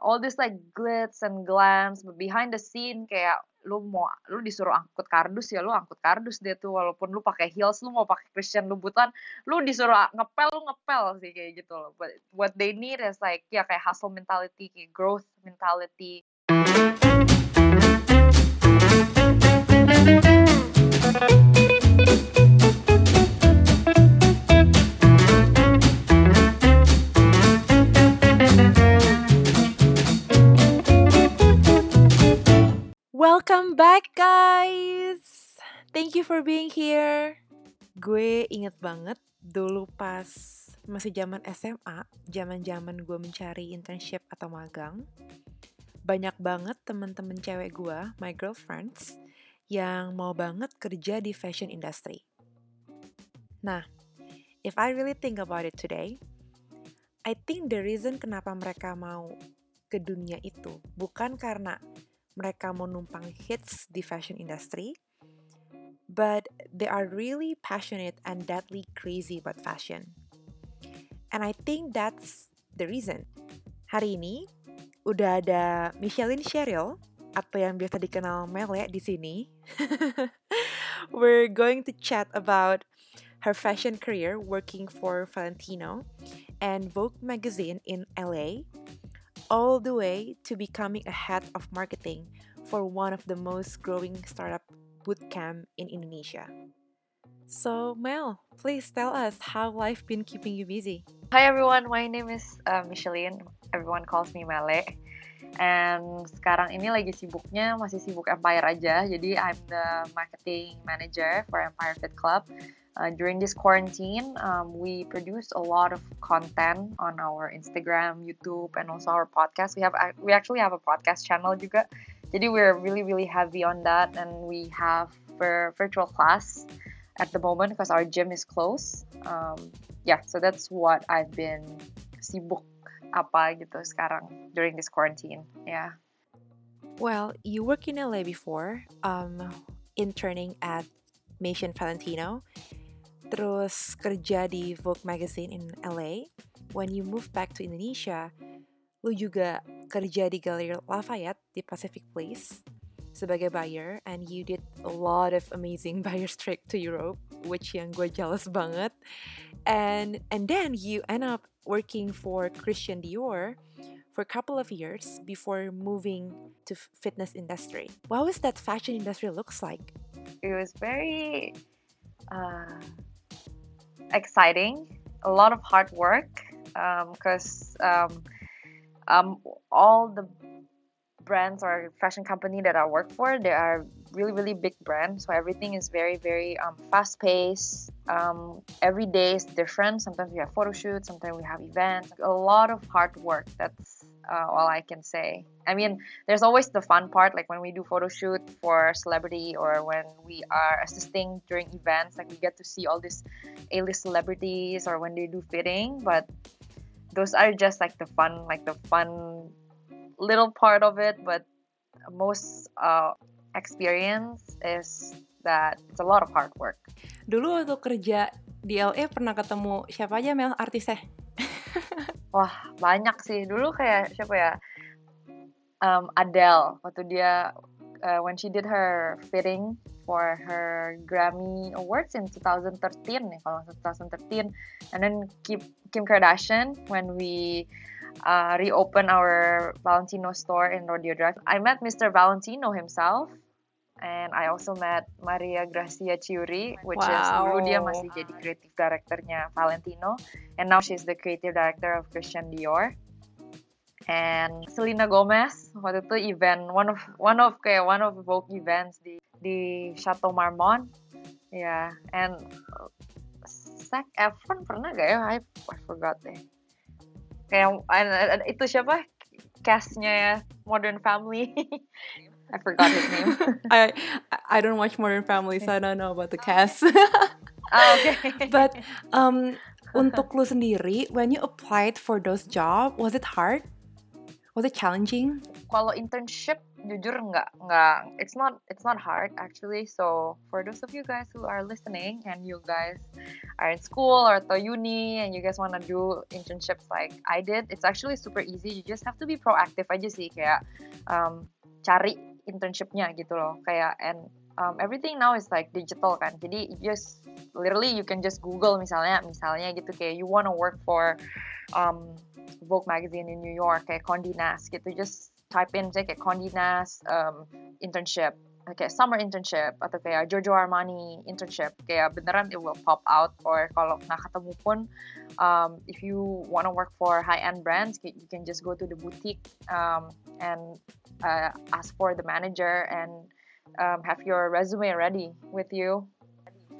all this like glitz and glams but behind the scene kayak lu mau lu disuruh angkut kardus ya lu angkut kardus dia tuh walaupun lu pakai heels lu mau pakai Christian Louboutin lu disuruh ngepel lu ngepel sih kayak gitu loh. But what they need is like ya kayak hustle mentality kayak growth mentality Welcome back guys. Thank you for being here. Gue inget banget dulu pas masih zaman SMA Zaman-zaman gue mencari internship atau magang Banyak banget temen-temen cewek gue, my girlfriends Yang mau banget kerja di fashion industry. Nah, if I really think about it today I think the reason kenapa mereka mau ke dunia itu Bukan karena mereka mau numpang hits di fashion industry, but they are really passionate and deadly crazy about fashion. And I think that's the reason. Hari ini udah ada Micheline Cheryl atau yang biasa dikenal Mele di sini. We're going to chat about her fashion career working for Valentino and Vogue magazine in LA all the way to becoming a head of marketing for one of the most growing startup bootcamp in Indonesia. So, Mel, please tell us how life been keeping you busy. Hi everyone, my name is uh, Micheline. Everyone calls me Mele. And sekarang ini lagi sibuknya masih sibuk Empire aja. Jadi I'm the marketing manager for Empire Fit Club. Uh, during this quarantine, um, we produce a lot of content on our Instagram, YouTube, and also our podcast. We have we actually have a podcast channel juga. Jadi we're really really heavy on that, and we have virtual class at the moment because our gym is closed. Um, yeah, so that's what I've been sibuk apa gitu sekarang during this quarantine. Yeah. Well, you work in LA before, um, interning at Maison Valentino, terus kerja di Vogue magazine in LA. When you move back to Indonesia, lu juga kerja di Galeri Lafayette di Pacific Place sebagai buyer and you did a lot of amazing buyers trip to Europe which yang gue jealous banget and and then you end up working for Christian Dior for a couple of years before moving to fitness industry. What was that fashion industry looks like? It was very uh, exciting, a lot of hard work because um, um, all the brands or fashion company that I work for, they are really really big brands. So everything is very very um, fast paced. Um, every day is different. Sometimes we have photo shoots, sometimes we have events. A lot of hard work. That's uh, all I can say. I mean, there's always the fun part, like when we do photo shoot for celebrity or when we are assisting during events, like we get to see all these A-list celebrities or when they do fitting. But those are just like the fun, like the fun little part of it. But most uh, experience is that it's a lot of hard work. Dulu waktu kerja di LA pernah ketemu siapa aja Mel artisnya? Wah banyak sih. Dulu kayak siapa ya? Um, Adele waktu dia uh, when she did her fitting for her Grammy Awards in 2013 nih kalau 2013 and then Kim, Kim Kardashian when we uh, reopen our Valentino store in Rodeo Drive I met Mr. Valentino himself and I also met Maria Gracia Ciuri which wow. is dulu dia masih jadi creative directornya Valentino. And now she's the creative director of Christian Dior. And Selena Gomez waktu itu event one of one of kayak one of Vogue events di di Chateau Marmont. Ya yeah. and Zac Efron pernah gak ya? I, I forgot deh. Kayak itu siapa? Castnya ya Modern Family I forgot his name. I I don't watch Modern Family so I don't know about the cast. Oh, okay. But um untuk lu sendiri when you applied for those job was it hard? Was it challenging? Kalau internship jujur nggak nggak it's not it's not hard actually. So for those of you guys who are listening and you guys are in school or atau uni and you guys wanna do internships like I did it's actually super easy. You just have to be proactive aja sih kayak um, cari internshipnya gitu loh. Kayak and um, everything now is like digital kan. Jadi just literally you can just Google misalnya misalnya gitu kayak you wanna work for um, Vogue magazine in New York kayak Condé Nast gitu. Just type in kayak Condé Nast um, internship kayak summer internship atau kayak Giorgio Armani internship kayak beneran it will pop out or kalau pun um, if you wanna work for high end brands you can just go to the boutique um, and uh, ask for the manager and um, have your resume ready with you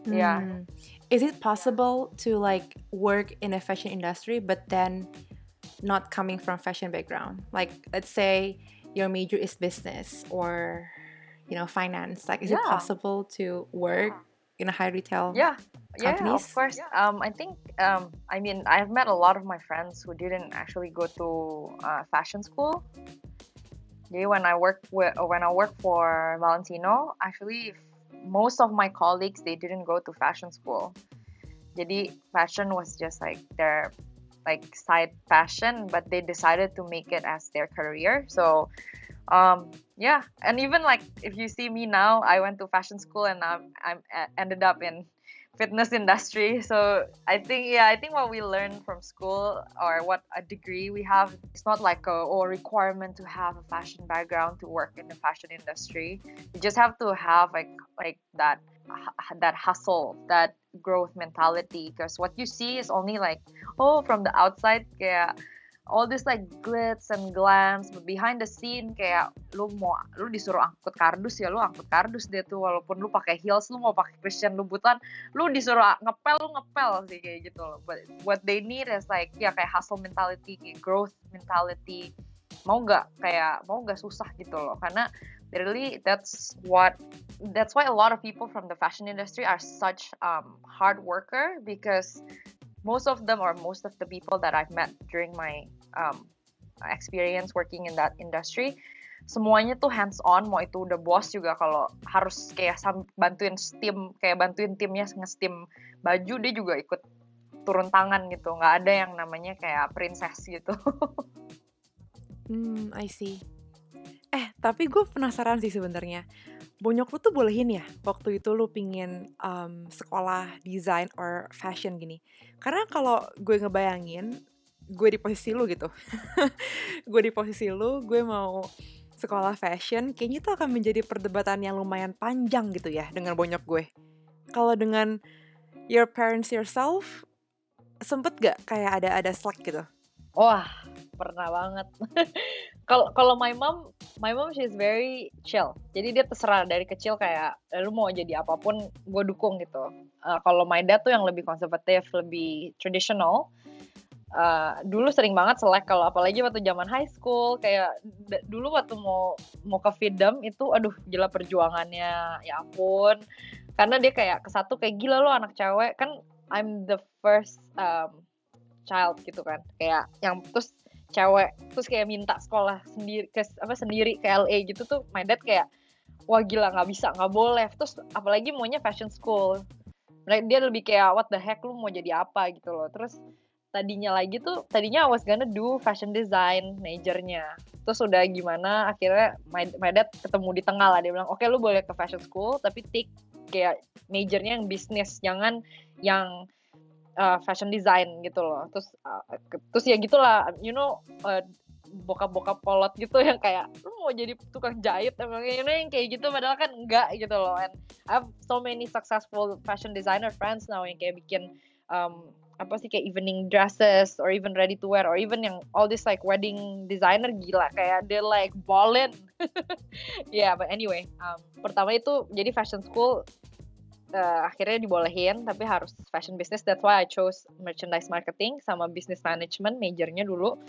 yeah Hmm. Is it possible to like work in a fashion industry but then not coming from fashion background? Like let's say your major is business or you know finance. Like is it possible to work in a high retail? Yeah, yeah, of companies? course. Um, I think um, I mean I've met a lot of my friends who didn't actually go to uh, fashion school. Jadi when I work with when I work for Valentino, actually most of my colleagues they didn't go to fashion school. Jadi fashion was just like their like side passion, but they decided to make it as their career. So um yeah and even like if you see me now i went to fashion school and i'm i'm uh, ended up in fitness industry. So i think yeah i think what we learn from school or what a degree we have it's not like a or requirement to have a fashion background to work in the fashion industry. You just have to have like like that that hustle that growth mentality because what you see is only like oh from the outside kayak all this like glitz and glams but behind the scene kayak lu mau lu disuruh angkut kardus ya lu angkut kardus deh tuh walaupun lu pakai heels lu mau pakai Christian Louboutin lu disuruh ngepel lu ngepel sih kayak gitu loh. But what they need is like ya kayak hustle mentality kayak growth mentality. Mau nggak kayak mau nggak susah gitu loh karena literally that's what that's why a lot of people from the fashion industry are such um, hard worker because most of them or most of the people that I've met during my um, experience working in that industry semuanya tuh hands on mau itu udah bos juga kalau harus kayak bantuin steam kayak bantuin timnya nge-steam baju dia juga ikut turun tangan gitu nggak ada yang namanya kayak princess gitu Hmm, I see. Eh, tapi gue penasaran sih sebenarnya. Bonyok lu tuh bolehin ya waktu itu lu pingin um, sekolah desain or fashion gini. Karena kalau gue ngebayangin, gue di posisi lu gitu. gue di posisi lu, gue mau sekolah fashion, kayaknya itu akan menjadi perdebatan yang lumayan panjang gitu ya dengan bonyok gue. Kalau dengan your parents yourself, sempet gak kayak ada ada slack gitu? wah pernah banget kalau kalau my mom my mom she's very chill jadi dia terserah dari kecil kayak "Eh, lu mau jadi apa pun gue dukung gitu Eh, kalau my dad tuh yang lebih konservatif lebih traditional Eh, dulu sering banget selek kalau apalagi waktu zaman high school kayak dulu waktu mau mau ke Fidem itu aduh gila perjuangannya ya ampun. Karena dia kayak ke satu kayak gila lo anak cewek. Kan I'm the first um, child gitu kan. Kayak yang terus cewek terus kayak minta sekolah sendiri ke apa sendiri ke LA gitu tuh my dad kayak wah gila nggak bisa nggak boleh. Terus apalagi maunya fashion school. Mereka- dia lebih kayak what the heck lu mau jadi apa? gitu loh. Terus tadinya lagi tuh tadinya I was gonna do fashion design majornya. Terus udah gimana akhirnya my, my dad ketemu di tengah lah dia bilang oke lu boleh ke fashion school tapi take kayak majornya yang bisnis jangan yang uh, fashion design gitu loh. Terus uh, ke- terus ya gitulah you know uh, bokap-bokap polot gitu yang kayak lu mau jadi tukang jahit emang know, yang kayak gitu padahal kan enggak gitu loh. And I have so many successful fashion designer friends now yang kayak bikin um, apa sih kayak evening dresses or even ready to wear or even yang all this like wedding designer gila. Kayak they like ballin. Yeah but anyway um, pertama itu jadi fashion school eh, akhirnya dibolehin tapi harus fashion business. That's why I chose merchandise marketing sama business management majornya dulu.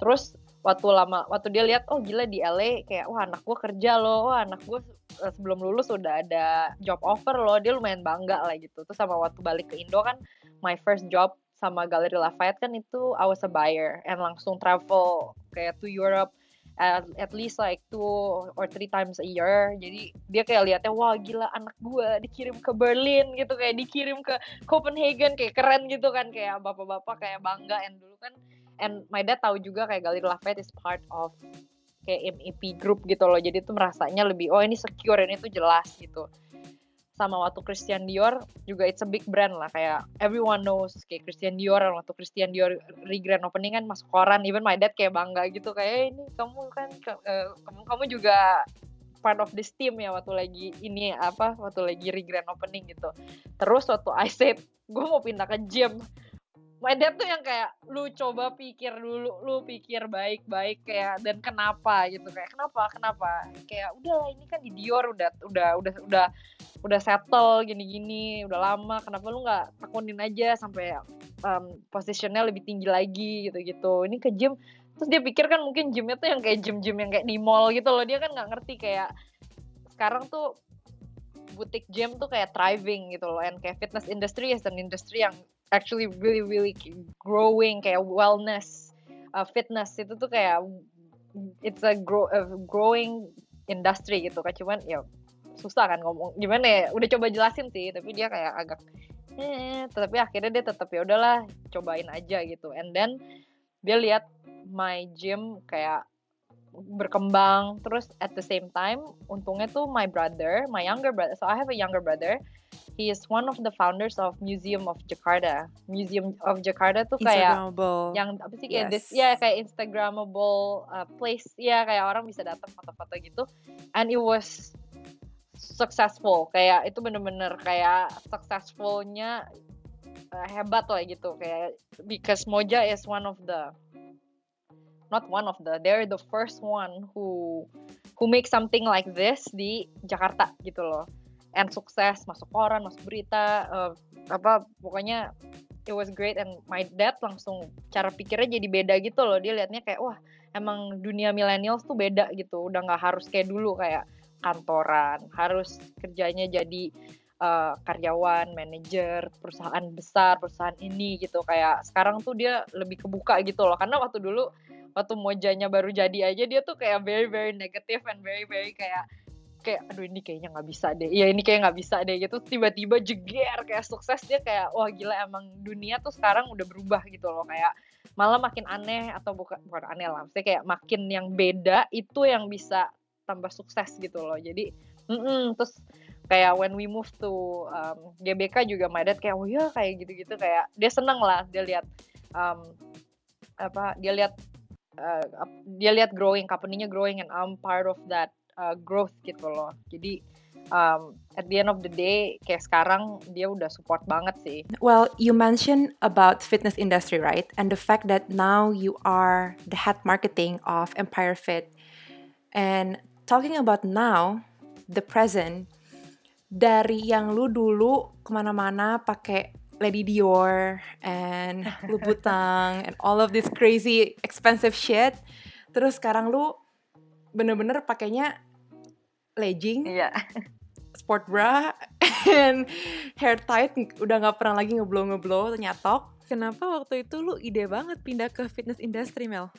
Terus waktu lama waktu dia lihat oh gila di LA kayak wah anak gue kerja loh. Wah anak gue eh, sebelum lulus udah ada job offer loh. Dia lumayan bangga lah gitu. Terus sama waktu balik ke Indo kan my first job sama Gallery Lafayette kan itu I was a buyer and langsung travel kayak to Europe at, at least like two or three times a year. Jadi dia kayak lihatnya wah gila anak gue dikirim ke Berlin gitu kayak dikirim ke Copenhagen kayak keren gitu kan. Kayak bapak-bapak kayak bangga. And dulu kan and my dad tahu juga kayak Galir Lafayette is part of kayak MEP group gitu loh. Jadi itu merasanya lebih oh ini secure ini tuh jelas gitu sama waktu Christian Dior juga it's a big brand lah kayak everyone knows kayak Christian Dior waktu Christian Dior re-grand opening kan masuk koran even my dad kayak bangga gitu kayak eh, ini kamu kan uh, kamu kamu juga part of this team ya waktu lagi ini apa waktu lagi re-grand opening gitu. Terus waktu I said gue mau pindah ke gym. My dad tuh yang kayak lu coba pikir dulu lu pikir baik-baik kayak dan kenapa? Gitu kayak kenapa kenapa? Kayak udahlah ini kan di Dior udah udah udah udah udah settle gini-gini udah lama kenapa lu nggak tekunin aja sampai um, positionnya lebih tinggi lagi gitu-gitu. Ini ke gym terus dia pikir kan mungkin gymnya tuh yang kayak gym-gym yang kayak di mall gitu loh dia kan nggak ngerti kayak sekarang tuh butik gym tuh kayak thriving gitu loh and kayak fitness industry is an industry yang actually really really growing kayak wellness uh, fitness itu tuh kayak it's a, grow, a growing industry gitu kan cuman ya susah kan ngomong. Gimana ya udah coba jelasin sih tapi dia kayak agak eh tapi akhirnya dia tetap ya udahlah cobain aja gitu. And then dia lihat my gym kayak berkembang. Terus at the same time untungnya tuh my brother my younger brother so I have a younger brother. He is one of the founders of Museum of Jakarta. Museum of Jakarta tuh kayak yang apa sih kayak yes. this ya kayak Instagramable uh, place. Ya kayak orang bisa datang foto-foto gitu. And it was successful. Kayak itu bener-bener kayak successfulnya uh, hebat lah gitu. Kayak because Moja is one of the not one of the they're the first one who who make something like this di Jakarta gitu loh. And sukses masuk koran masuk berita uh, apa pokoknya it was great. And my dad langsung cara pikirnya jadi beda gitu loh. Dia liatnya kayak wah emang dunia millennials tuh beda gitu. Udah nggak harus kayak dulu. Kayak kantoran. Harus kerjanya jadi uh, karyawan manajer perusahaan besar perusahaan ini gitu. Kayak sekarang tuh dia lebih kebuka gitu loh. Karena waktu dulu waktu mojanya baru jadi aja dia tuh kayak very very negative and very very kayak kayak aduh ini kayaknya nggak bisa deh. Iya ini kayak nggak bisa deh. Gitu. Tiba-tiba jeger kayak sukses dia kayak wah gila emang dunia tuh sekarang udah berubah gitu loh. Kayak malah makin aneh atau bukan bukan aneh lah maksudnya kayak makin yang beda itu yang bisa tambah sukses gitu loh jadi mm -mm, terus kayak when we move to um, GBK juga my dad kayak oh ya kayak gitu-gitu kayak dia seneng lah dia lihat um, apa dia lihat uh, dia lihat growing company-nya growing and I'm part of that uh, growth gitu loh jadi um, at the end of the day kayak sekarang dia udah support banget sih. Well, you mentioned about fitness industry, right? And the fact that now you are the head marketing of Empire Fit. And talking about now, the present, dari yang lu dulu ke mana-mana pakai Lady Dior and Louboutin and all of this crazy expensive shit. Terus sekarang lu bener-bener pakainya legging, yeah. sport bra, and hair tight udah nggak pernah lagi ngeblow ngeblow nyatok. Kenapa waktu itu lu ide banget pindah ke fitness industry Mel?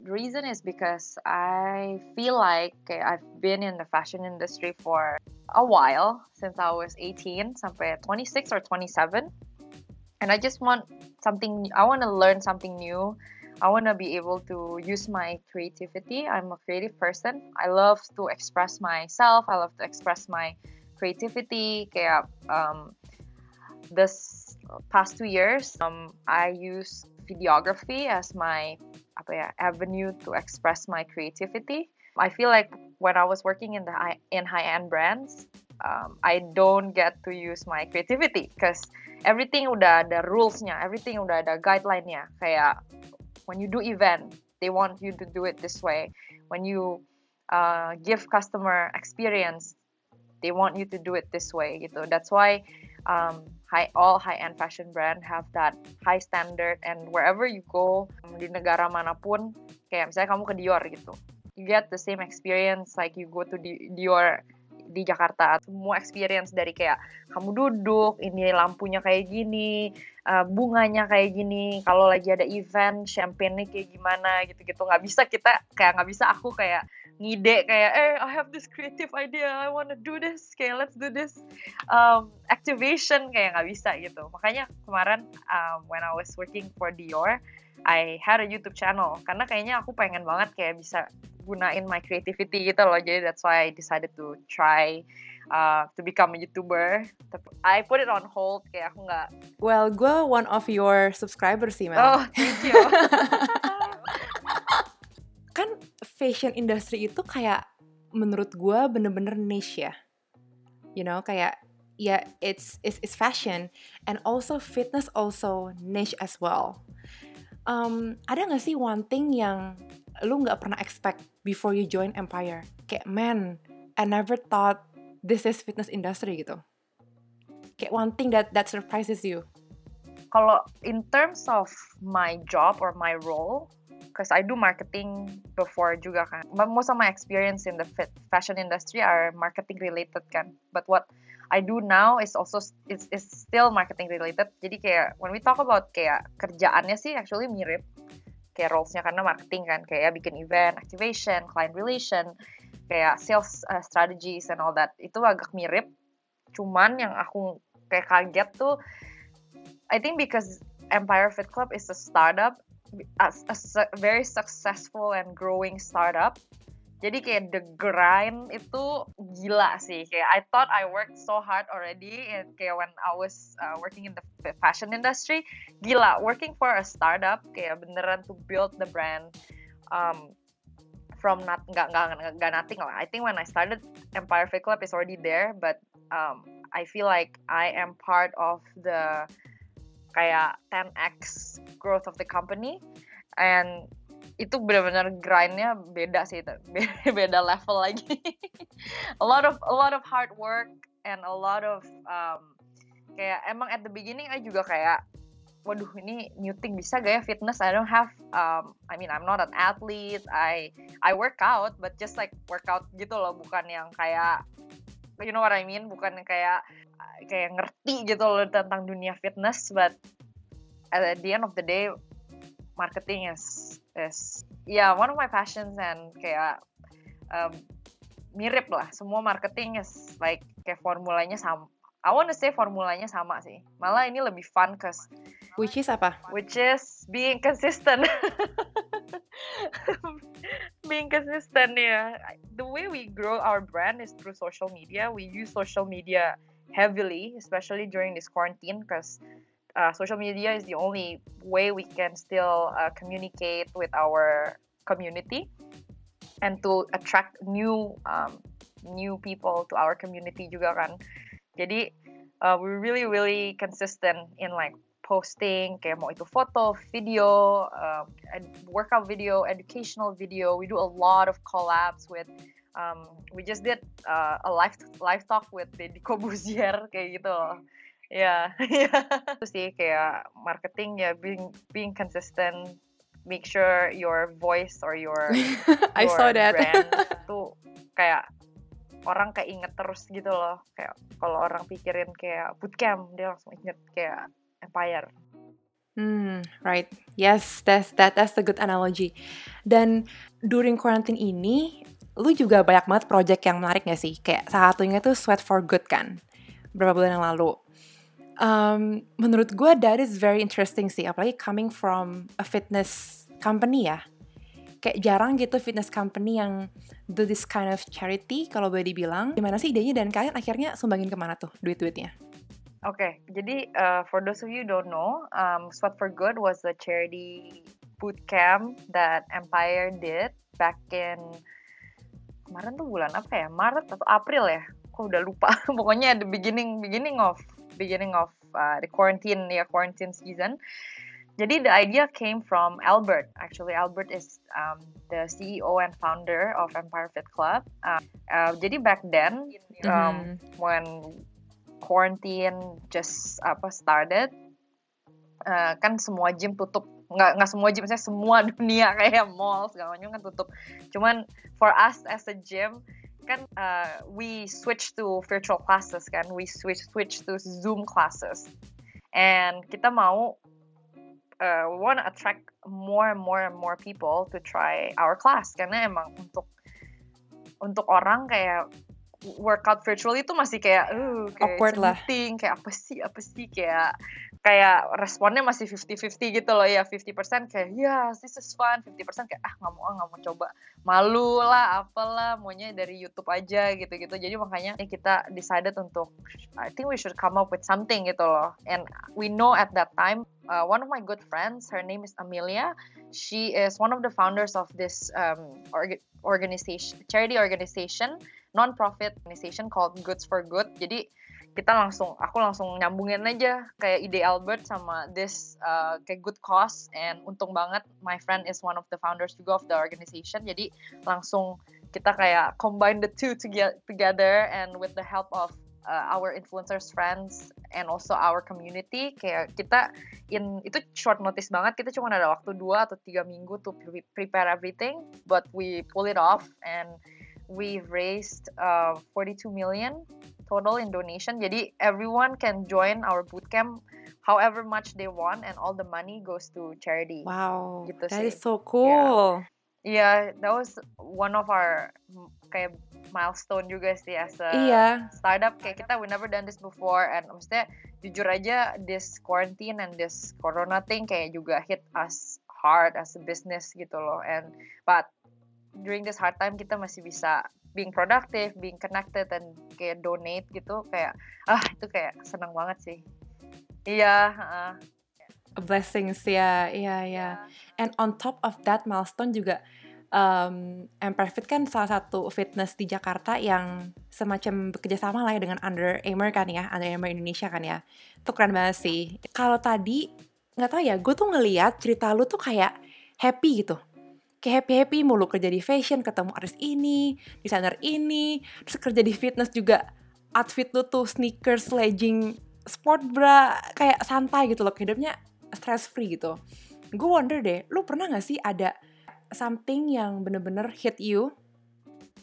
The reason is because I feel like I've been in the fashion industry for a while since I was 18 sampai 26 or 27 and I just want something I want to learn something new. I want to be able to use my creativity. I'm a creative person. I love to express myself. I love to express my creativity. Kayak um, this past two years um, I use videography as my avenue to express my creativity I feel like when I was working in the high, in high end brands, um, I don't get to use my creativity because everything udah ada rulesnya, everything udah ada guideline-nya. Kayak when you do event, they want you to do it this way. When you uh, give customer experience, they want you to do it this way gitu. That's why um, high all high end fashion brand have that high standard and wherever you go di negara mana pun, kayak misalnya kamu ke Dior gitu you get the same experience like you go to Dior di Jakarta. Semua experience dari kayak kamu duduk ini lampunya kayak gini uh, bunganya kayak gini kalau lagi ada event champagne kayak gimana gitu-gitu. Nggak bisa kita kayak nggak bisa aku kayak ngide kayak eh I have this creative idea I wanna do this kayak let's do this. Um, activation kayak nggak bisa gitu. Makanya kemarin um, when I was working for Dior I had a YouTube channel. Karena kayaknya aku pengen banget kayak bisa gunain my creativity gitu loh. Jadi that's why I decided to try uh, to become a YouTuber. I put it on hold kayak aku nggak well gue one of your subscribers sih Mel. Oh thank you fashion industry itu kayak menurut gue bener-bener niche ya. You know kayak ya yeah, it's, it's it's fashion and also fitness also niche as well. Um, ada nggak sih one thing yang lu nggak pernah expect before you join Empire? Kayak man I never thought this is fitness industry gitu. Kayak one thing that that surprises you. Kalau in terms of my job or my role because I do marketing before juga kan. But most of my experience in the fashion industry are marketing related kan. But what I do now is also is, is still marketing related. Jadi kayak when we talk about kayak kerjaannya sih actually mirip kayak roles-nya karena marketing kan kayak bikin event, activation, client relation, kayak sales uh, strategies and all that. Itu agak mirip. Cuman yang aku kayak kaget tuh I think because Empire Fit Club is a startup a, a very successful and growing startup. Jadi kayak the grind itu gila sih. Kayak I thought I worked so hard already and kayak when I was uh, working in the fashion industry gila working for a startup kayak beneran to build the brand um, from not nggak nggak nggak nothing lah. I think when I started Empire Fit Club is already there but um, I feel like I am part of the kayak 10x growth of the company and itu benar-benar grindnya beda sih itu beda level lagi. A lot of a lot of hard work and a lot of um, kayak emang at the beginning I juga kayak waduh ini new thing bisa gak ya fitness? I don't have um, I mean I'm not an athlete. I I work out but just like workout gitu loh bukan yang kayak you know what I mean? Bukan kayak kayak ngerti gitu loh tentang dunia fitness but at the end of the day marketing is is yeah one of my passions and kayak um, mirip lah. Semua marketing is like kayak formulanya sama I wanna say formulanya sama sih. Malah ini lebih fun cause which is apa? which is being consistent. Being consistent yeah. The way we grow our brand is through social media. We use social media heavily especially during this quarantine because uh, social media is the only way we can still uh, communicate with our community and to attract new um, new people to our community juga kan jadi uh, we're really really consistent in like posting kayak mau itu foto, video, um, workout video, educational video. We do a lot of collabs with um, we just did uh, a live live talk with Deddy Kobuzier kayak gitu loh. Ya, itu sih kayak marketing ya being being consistent, make sure your voice or your I your saw that. brand itu kayak orang kayak inget terus gitu loh. Kayak kalau orang pikirin kayak bootcamp dia langsung inget kayak Empire. Hmm, right. Yes, that's that that's a good analogy. Dan during quarantine ini, lu juga banyak banget project yang menarik gak sih? Kayak salah satunya tuh Sweat for Good kan, beberapa bulan yang lalu um, menurut gue that is very interesting sih apalagi coming from a fitness company ya kayak jarang gitu fitness company yang do this kind of charity kalau boleh dibilang gimana sih idenya dan kalian akhirnya sumbangin ke mana tuh duit-duitnya Oke, okay, jadi uh, for those of you don't know, um, Sweat for Good was a charity boot camp that Empire did back in kemarin tuh bulan apa ya? Maret atau April ya? Aku udah lupa. Pokoknya the beginning beginning of beginning of uh, the quarantine yeah quarantine season. Jadi the idea came from Albert. Actually, Albert is um, the CEO and founder of Empire Fit Club. Uh, uh, jadi back then, um, mm-hmm. when quarantine just apa started, uh, kan semua gym tutup. Nggak nggak semua gym, saya semua dunia kayak mall segala macam kan tutup. Cuman for us as a gym, kan uh, we switch to virtual classes kan, we switch switch to Zoom classes, and kita mau uh, we want to attract more and more and more people to try our class. Karena emang untuk untuk orang kayak workout virtual itu masih kayak uh kayak Awkward lah. kayak apa sih apa sih kayak kayak responnya masih 50-50 gitu loh ya 50% kayak ya this is fun. 50% kayak ah nggak mau ah nggak mau coba. Malu lah apalah maunya dari YouTube aja gitu-gitu. Jadi makanya ya kita decided untuk I think we should come up with something gitu loh. And we know at that time uh, one of my good friends her name is Amelia. She is one of the founders of this um, org- organization charity organization non-profit organization called Goods for Good. Jadi kita langsung aku langsung nyambungin aja kayak ide Albert sama this uh, kayak good cause and untung banget my friend is one of the founders juga of the organization. Jadi langsung kita kayak combine the two toge- together and with the help of uh, our influencers friends and also our community kayak kita in itu short notice banget kita cuma ada waktu dua atau tiga minggu to pre- prepare everything but we pull it off and we've raised uh, 42 million total in donation jadi everyone can join our bootcamp however much they want and all the money goes to charity Wow, Gitu that sih. is so cool. yeah that was one of our mm, kayak milestone juga sih as a Iya. startup kayak kita we never done this before and maksudnya jujur aja this quarantine and this corona thing kayak juga hit us hard as a business gitu loh and but during this hard time kita masih bisa being productive, being connected and kayak donate gitu kayak ah itu kayak seneng banget sih. Iya, heeh. Blessings ya, iya iya. And on top of that milestone juga um, Fit kan salah satu fitness di Jakarta yang semacam bekerja sama lah ya dengan Under Armour kan ya, Under Armour Indonesia kan ya. Itu keren banget sih. Kalau tadi nggak tahu ya, gue tuh ngeliat cerita lu tuh kayak happy gitu. Kayak happy-happy mulu kerja di fashion, ketemu artis ini, desainer ini, terus kerja di fitness juga. Outfit lu tuh sneakers, legging, sport bra, kayak santai gitu loh. Hidupnya stress free gitu. Gue wonder deh, lu pernah gak sih ada something yang bener-bener hit you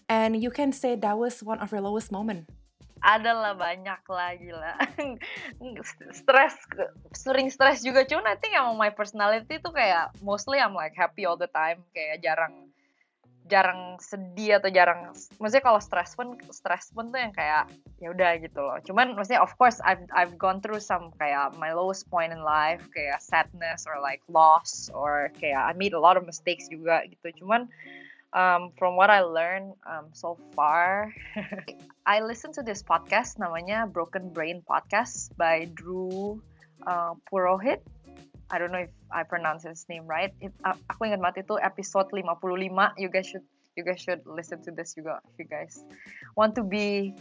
and you can say that was one of your lowest moment? Ada lah banyak lah gila. stress sering stress juga. Cuman I think emang my personality tuh kayak mostly I'm like happy all the time. Kayak jarang jarang sedih atau jarang maksudnya kalau stress pun stress pun tuh yang kayak ya udah gitu loh. Cuman maksudnya of course I've I've gone through some kayak my lowest point in life kayak sadness or like loss or kayak I made a lot of mistakes juga gitu. Cuman um, from what I learned um, so far I listened to this podcast namanya Broken Brain Podcast by Drew uh, Purohit I don't know if I pronounce his name right. It, a- aku ingat banget itu episode 55. You guys should you guys should listen to this juga if you guys want to be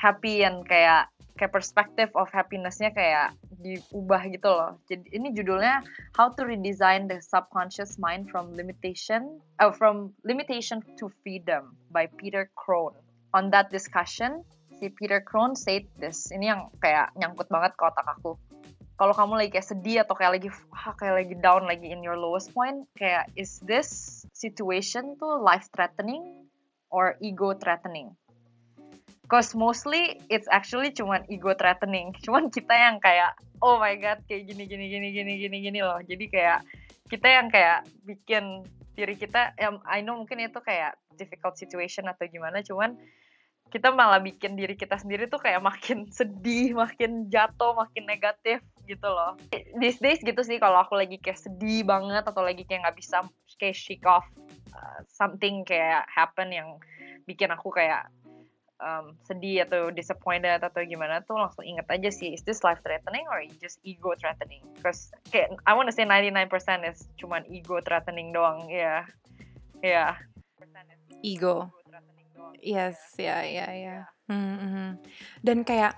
happy and kayak kayak perspective of happinessnya kayak diubah gitu loh. Jadi ini judulnya How to Redesign the Subconscious Mind from Limitation uh, from Limitation to Freedom by Peter Crone. On that discussion, si Peter Crone said this. Ini yang kayak nyangkut banget ke otak aku kalau kamu lagi kayak sedih atau kayak lagi ah, kayak lagi down lagi in your lowest point kayak is this situation tuh life threatening or ego threatening cause mostly it's actually cuman ego threatening cuman kita yang kayak oh my god kayak gini gini gini gini gini gini loh jadi kayak kita yang kayak bikin diri kita ya I know mungkin itu kayak difficult situation atau gimana cuman kita malah bikin diri kita sendiri tuh kayak makin sedih, makin jatuh, makin negatif gitu loh. These days gitu sih kalau aku lagi kayak sedih banget atau lagi kayak nggak bisa kayak shake off uh, something kayak happen yang bikin aku kayak um, sedih atau disappointed atau gimana tuh langsung inget aja sih is this life threatening or just ego threatening? Because kayak I wanna say 99% is cuman ego threatening doang, ya. Yeah. Yeah. Ego. Yes, ya, ya, ya. Hmm, hmm. Dan kayak,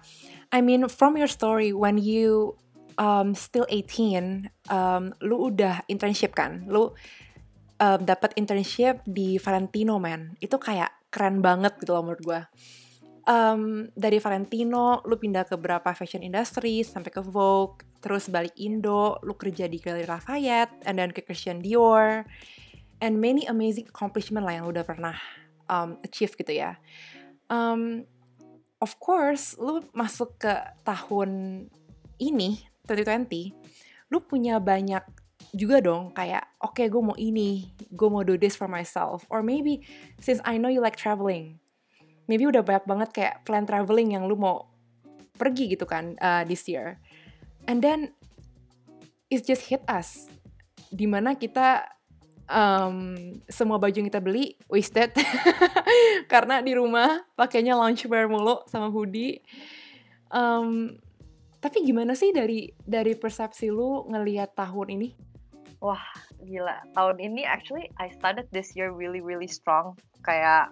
I mean, from your story, when you um, still 18, um, lu udah internship kan? Lu um, dapat internship di Valentino, man. Itu kayak keren banget gitu loh menurut gue. Um, dari Valentino, lu pindah ke beberapa fashion industry, sampai ke Vogue, terus balik Indo, lu kerja di Galeri Lafayette, and then ke Christian Dior, and many amazing accomplishment lah yang lu udah pernah um, achieve gitu ya. um, of course lu masuk ke tahun ini 2020 lu punya banyak juga dong kayak oke okay, gue mau ini gue mau do this for myself or maybe since I know you like traveling maybe udah banyak banget kayak plan traveling yang lu mau pergi gitu kan uh, this year and then it just hit us di mana kita um, semua baju yang kita beli wasted karena di rumah pakainya loungewear mulu sama hoodie. Um, tapi gimana sih dari dari persepsi lu ngelihat tahun ini? Wah, gila. Tahun ini actually I started this year really really strong. Kayak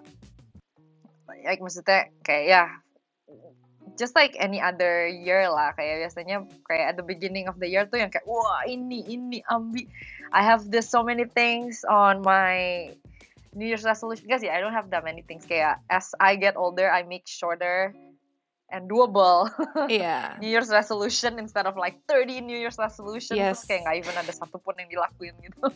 like maksudnya kayak ya just like any other year lah kayak biasanya kayak at the beginning of the year tuh yang kayak wah ini ini ambi I have this so many things on my New Year's resolution guys ya I don't have that many things kayak as I get older I make shorter and doable. Yeah. New Year's resolution instead of like 30 New Year's resolution yes. terus kayak nggak even ada satupun yang dilakuin gitu.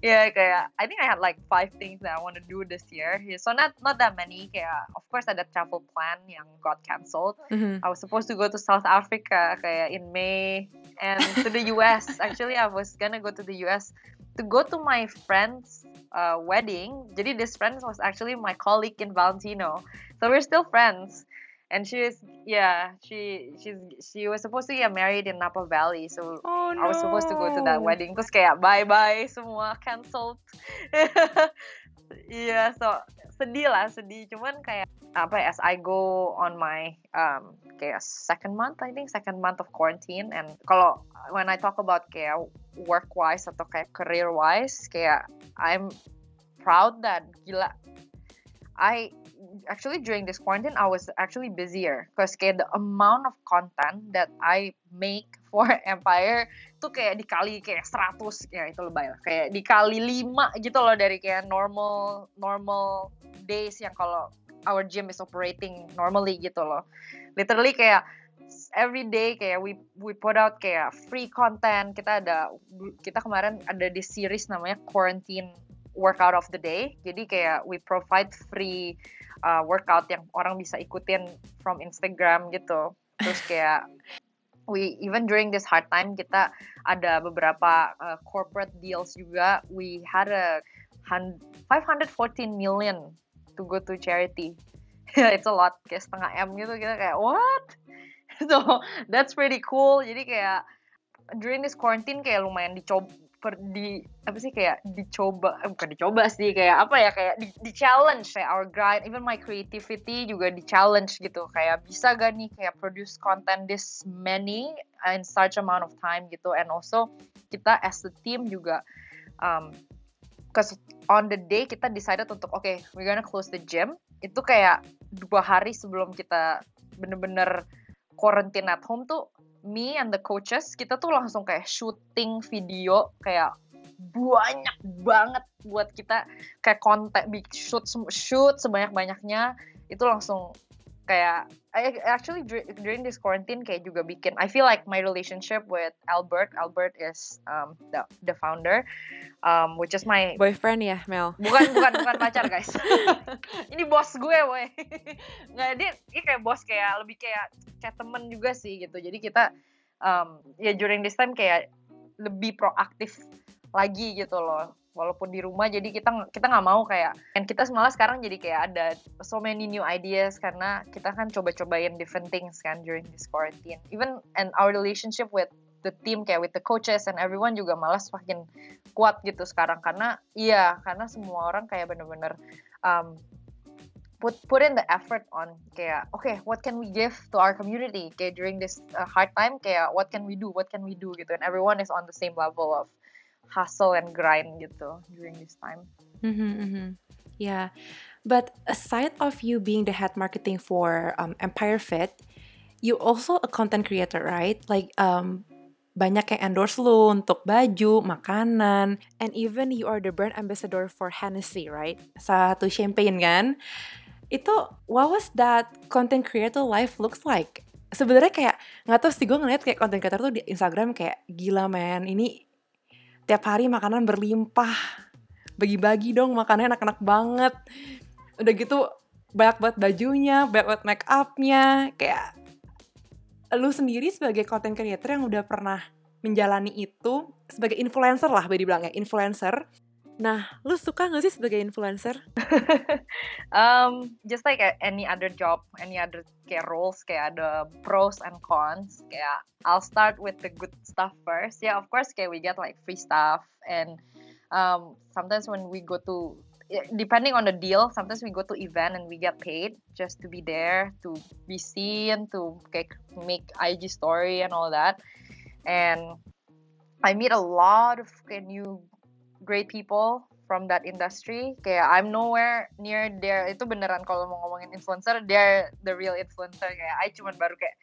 Yeah, kayak I think I had like five things that I want to do this year. Yeah, so not not that many. Kayak of course ada travel plan yang got cancelled. Mm-hmm. I was supposed to go to South Africa kayak in May and to the US actually I was gonna go to the US to go to my friend's uh, wedding. Jadi this friend was actually my colleague in Valentino. So we're still friends and she was yeah she she's she was supposed to get married in Napa Valley so oh, no. I was supposed to go to that wedding. Terus kayak bye bye semua cancelled. Iya yeah, so sedih lah sedih. Cuman kayak apa as I go on my um kayak second month I think second month of quarantine and kalau when I talk about kayak work wise atau kayak career wise kayak I'm proud that gila. I actually during this quarantine I was actually busier because kayak the amount of content that I make for Empire tuh kayak dikali kayak 100 ya itu lebay lah. Kayak dikali 5 gitu loh dari kayak normal normal days yang kalau our gym is operating normally gitu loh. Literally kayak every day kayak we we put out kayak free content. Kita ada kita kemarin ada di series namanya quarantine workout of the day jadi kayak we provide free uh, workout yang orang bisa ikutin from Instagram gitu. Terus kayak we even during this hard time kita ada beberapa uh, corporate deals juga. We had a 514 million to go to charity. It's a lot kayak setengah M gitu kita kayak what? So that's pretty cool. Jadi kayak during this quarantine kayak lumayan dicoba per di apa sih kayak dicoba eh, bukan dicoba sih kayak apa ya kayak di, di challenge kayak our grind even my creativity juga di challenge gitu. Kayak bisa gak nih kayak produce content this many in such amount of time gitu. And also kita as a team juga um, cause on the day kita decided untuk oke okay, we're gonna close the gym. Itu kayak dua hari sebelum kita bener-bener quarantine at home tuh me and the coaches kita tuh langsung kayak shooting video kayak banyak banget buat kita kayak konten shoot shoot sebanyak banyaknya itu langsung kayak I actually during this quarantine kayak juga bikin I feel like my relationship with Albert Albert is um, the the founder um, which is my boyfriend ya Mel? Bukan bukan bukan pacar guys. Ini bos gue boy nggak dia, dia kayak bos kayak lebih kayak kayak temen juga sih gitu. Jadi kita um, ya during this time kayak lebih proaktif lagi gitu loh walaupun di rumah jadi kita kita nggak mau kayak dan kita malah sekarang jadi kayak ada so many new ideas karena kita kan coba-cobain different things kan during this quarantine. Even and our relationship with the team kayak with the coaches and everyone juga malah semakin kuat gitu sekarang. Karena iya karena semua orang kayak bener-bener um, put put in the effort on kayak okay what can we give to our community? Kayak during this uh, hard time kayak what can we do what can we do gitu. And everyone is on the same level of hustle and grind gitu during this time. Mm-hmm, mm-hmm. Yeah, but aside of you being the head marketing for um, Empire Fit, you also a content creator, right? Like um, banyak yang endorse lu untuk baju, makanan, and even you are the brand ambassador for Hennessy, right? Satu champagne kan? Itu what was that content creator life looks like? Sebenarnya kayak nggak tahu sih gue ngeliat kayak content creator tuh di Instagram kayak gila man, ini tiap hari makanan berlimpah bagi-bagi dong makannya enak-enak banget udah gitu banyak banget bajunya, banyak banget make upnya, kayak lu sendiri sebagai content creator yang udah pernah menjalani itu sebagai influencer lah, boleh dibilang ya, influencer. Nah, lu suka gak sih sebagai influencer? um, just like any other job, any other kayak roles, kayak ada pros and cons. Kayak I'll start with the good stuff first. Yeah, of course, kayak we get like free stuff and um, sometimes when we go to depending on the deal sometimes we go to event and we get paid just to be there to be seen to like, make ig story and all that and i meet a lot of new great people from that industry. Kayak I'm nowhere near there itu beneran kalau mau ngomongin influencer they're the real influencer. Kayak I cuman baru kayak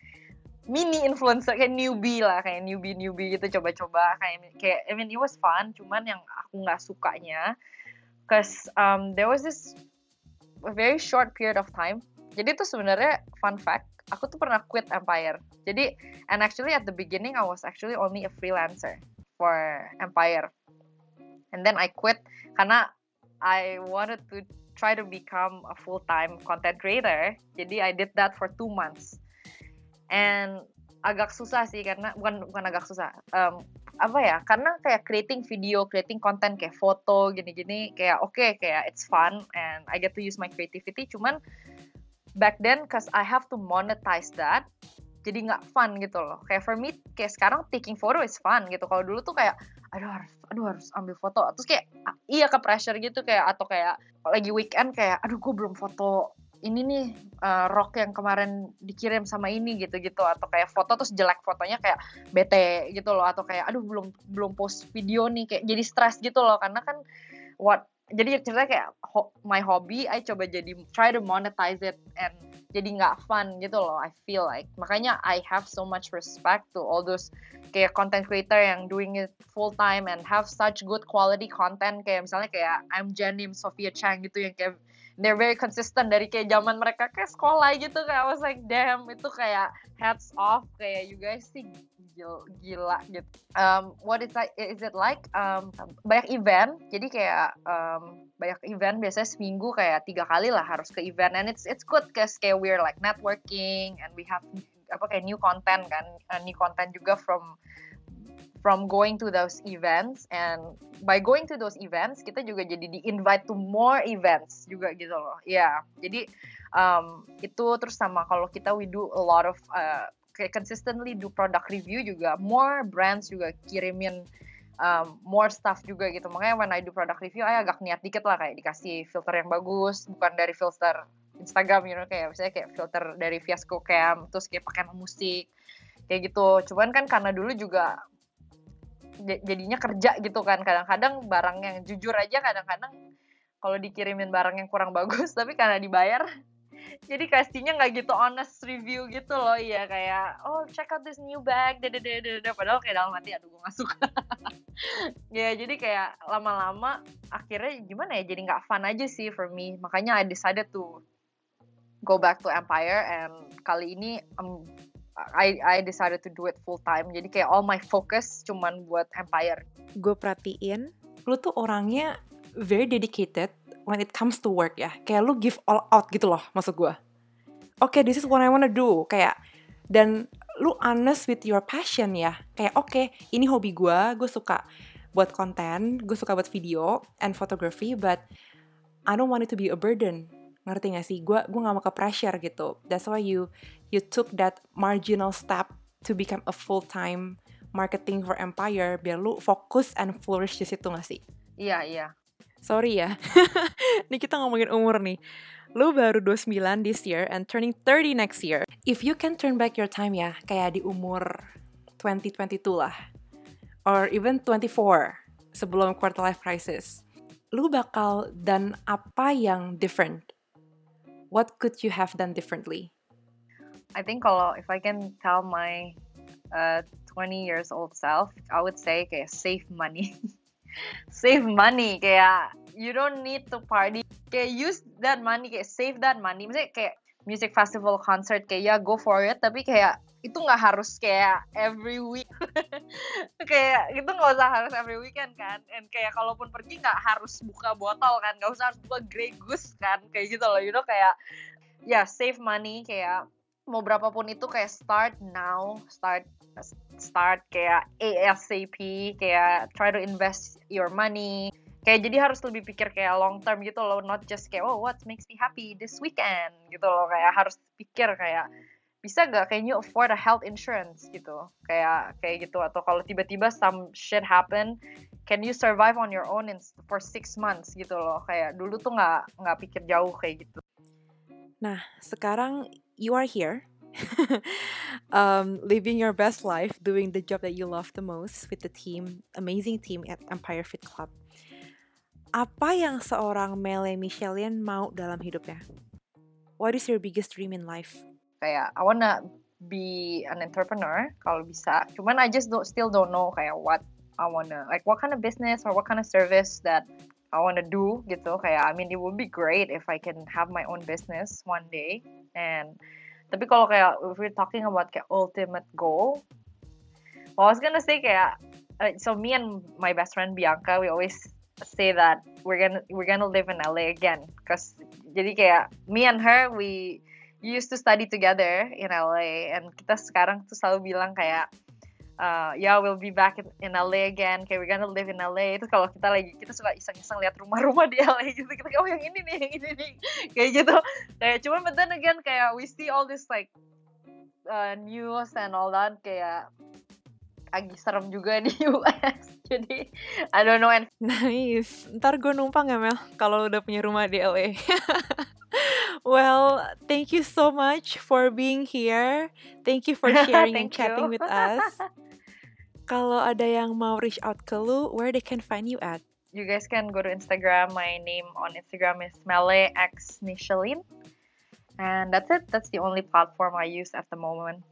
mini influencer kayak newbie lah kayak newbie newbie gitu coba-coba. Kayak kayak I mean it was fun cuman yang aku nggak sukanya cause um, there was this a very short period of time. Jadi itu sebenarnya fun fact aku tuh pernah quit Empire. Jadi and actually at the beginning I was actually only a freelancer for Empire and then I quit karena I wanted to try to become a full time content creator. Jadi I did that for two months. And agak susah sih karena bukan bukan agak susah um, apa ya karena kayak creating video creating content kayak foto gini-gini kayak oke okay, kayak it's fun and I get to use my creativity. Cuman back then cause I have to monetize that jadi nggak fun gitu loh. Kayak for me kayak sekarang taking photo is fun gitu. Kalau dulu tuh kayak aduh harus aduh harus ambil foto. Terus kayak iya ke pressure gitu kayak atau kayak lagi weekend kayak aduh gue belum foto ini nih uh, rok yang kemarin dikirim sama ini gitu-gitu. Atau kayak foto terus jelek fotonya kayak bete gitu loh. Atau kayak aduh belum belum post video nih kayak jadi stres gitu loh. Karena kan what jadi ceritanya kayak ho my hobby I coba jadi try to monetize it and jadi nggak fun gitu loh I feel like. Makanya I have so much respect to all those kayak content creator yang doing it full time and have such good quality content kayak misalnya kayak I'm Janim Sophia Chang gitu yang kayak they're very consistent dari kayak zaman mereka kayak sekolah gitu kayak I was like damn itu kayak hats off kayak you guys sih gila gitu. Um, what is like is it like? Um, banyak event, jadi kayak um, banyak event biasanya seminggu kayak tiga kali lah harus ke event and it's it's good cause kayak we're like networking and we have apa kayak new content kan, uh, new content juga from from going to those events. And by going to those events kita juga jadi di invite to more events juga gitu loh. Ya yeah. jadi um, itu terus sama kalau kita we do a lot of uh, consistently do product review juga. More brands juga kirimin um, more stuff juga gitu. Makanya when I do product review I agak niat dikit lah kayak dikasih filter yang bagus bukan dari filter Instagram you know kayak misalnya kayak filter dari Fiasco Cam terus kayak pakai musik kayak gitu. Cuman kan karena dulu juga jadinya kerja gitu kan. Kadang-kadang barang yang jujur aja kadang-kadang kalau dikirimin barang yang kurang bagus tapi karena dibayar jadi kasihnya nggak gitu honest review gitu loh. Ya kayak oh check out this new bag. Dede padahal kayak dalam hati aduh gue gak suka. Ya jadi kayak lama-lama akhirnya gimana ya jadi nggak fun aja sih for me. Makanya I decided to go back to Empire and kali ini um, I I decided to do it full time. Jadi kayak all my focus cuman buat Empire. Gue perhatiin lu tuh orangnya very dedicated when it comes to work ya. Kayak lu give all out gitu loh maksud gue oke okay, this is what I wanna do. Kayak dan lu honest with your passion ya. Kayak oke okay, ini hobi gue gue suka buat konten gue suka buat video and photography but I don't want it to be a burden ngerti gak sih gue gue gak mau ke pressure gitu that's why you you took that marginal step to become a full time marketing for empire biar lu fokus and flourish di situ gak sih iya iya Sorry ya. Nih kita ngomongin umur nih. Lu baru 29 this year and turning 30 next year. If you can turn back your time ya, kayak di umur 2022 lah. Or even 24 sebelum quarter life crisis. Lu bakal dan apa yang different? What could you have done differently? I think kalau if I can tell my uh, 20 years old self, I would say kayak save money. save money kayak you don't need to party kayak use that money kayak save that money misalnya kayak music festival concert kayak ya go for it tapi kayak itu nggak harus kayak every week kayak gitu nggak usah harus every weekend kan. And kayak kalaupun pergi nggak harus buka botol kan. Nggak usah harus buka Grey Goose kan. Kayak gitu loh. You know kayak ya yeah, save money. Kayak mau berapapun itu kayak start now. Start start kayak ASAP kayak try to invest your money. Kayak jadi harus lebih pikir kayak long term gitu loh. Not just kayak oh what makes me happy this weekend? Gitu loh. Kayak harus pikir kayak bisa gak can you afford a health insurance gitu? Kayak kayak gitu atau kalau tiba-tiba some shit happen can you survive on your own in, for six months gitu loh. Kayak dulu tuh nggak nggak pikir jauh kayak gitu. Nah sekarang you are here. Um, living your best life doing the job that you love the most with the team amazing team at Empire Fit Club. Apa yang seorang Mele Michelian mau dalam hidupnya? What is your biggest dream in life kayak I wanna be an entrepreneur kalau bisa. Cuman I just don't, still don't know kayak what I wanna like what kind of business or what kind of service that I wanna do gitu. Kayak I mean it would be great if I can have my own business one day. And tapi kalau kayak if we're talking about kayak ultimate goal well, I was gonna say kayak uh, so me and my best friend Bianca we always say that we're gonna we're gonna live in LA again. Cause jadi kayak me and her we used to study together in LA and kita sekarang tuh selalu bilang kayak uh, ya yeah, we'll be back in, in LA again. Kayak we're gonna live in LA itu kalau kita lagi kita suka iseng-iseng lihat rumah-rumah di LA gitu. Kita kayak oh yang ini nih yang ini nih. Kayak gitu. Kayak cuma but then again kayak we see all this like uh, news and all that kayak agak serem juga di US jadi I don't know and nice. Ntar gue numpang ya Mel kalau udah punya rumah di LA well, thank you so much for being here. Thank you for sharing and chatting with us. Kalau ada yang mau reach out ke lu, where they can find you at? You guys can go to Instagram. My name on Instagram is Mele X Michelin. And that's it. That's the only platform I use at the moment.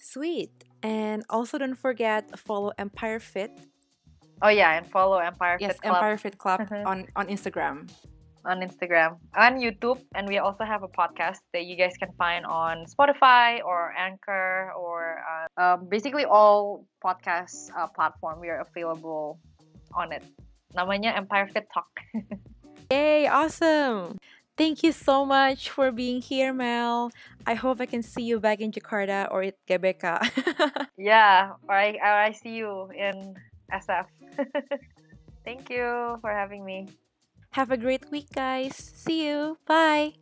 Sweet. And also don't forget follow Empire Fit. Oh yeah, and follow Empire yes, Fit Club. Empire Fit Club on on Instagram on Instagram on YouTube. And we also have a podcast that you guys can find on Spotify or Anchor or uh, um, basically all podcast uh, platform. We are available on it. Namanya Empire Fit Talk. Yay, awesome. Thank you so much for being here, Mel. I hope I can see you back in Jakarta or at GBK. yeah, or I, or I see you in SF. Thank you for having me. Have a great week, guys. See you. Bye.